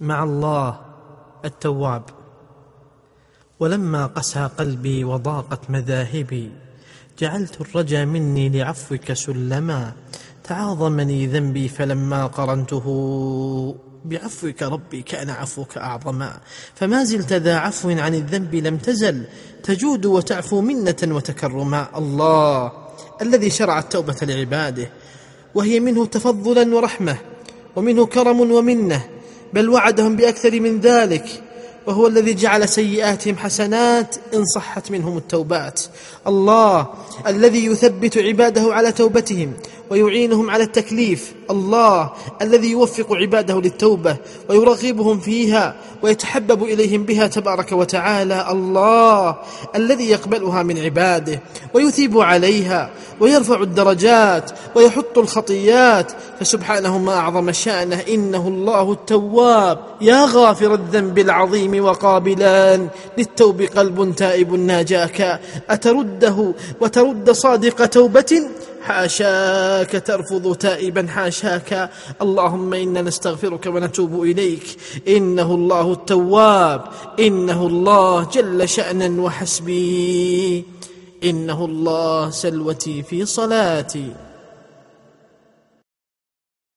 مع الله التواب. ولما قسى قلبي وضاقت مذاهبي جعلت الرجا مني لعفوك سلما. تعاظمني ذنبي فلما قرنته بعفوك ربي كان عفوك أعظما. فما زلت ذا عفو عن الذنب لم تزل تجود وتعفو منة وتكرما. الله الذي شرع التوبة لعباده وهي منه تفضلا ورحمة ومنه كرم ومنة. بل وعدهم بأكثر من ذلك وهو الذي جعل سيئاتهم حسنات إن صحت منهم التوبات. الله الذي يثبت عباده على توبتهم ويعينهم على التكليف الله الذي يوفق عباده للتوبة ويرغبهم فيها ويتحبب إليهم بها تبارك وتعالى الله الذي يقبلها من عباده ويثيب عليها ويرفع الدرجات ويحط الخطيات فسبحانه ما أعظم شأنه إنه الله التواب. يا غافر الذنب العظيم وقابلا للتوب قلب تائب ناجاك أترده وترد صادق توبة؟ حاشاك ترفض تائبا حاشاك. اللهم إنا نستغفرك ونتوب إليك. إنه الله التواب. إنه الله جل شانا وحسبي. إنه الله سلوتي في صلاتي.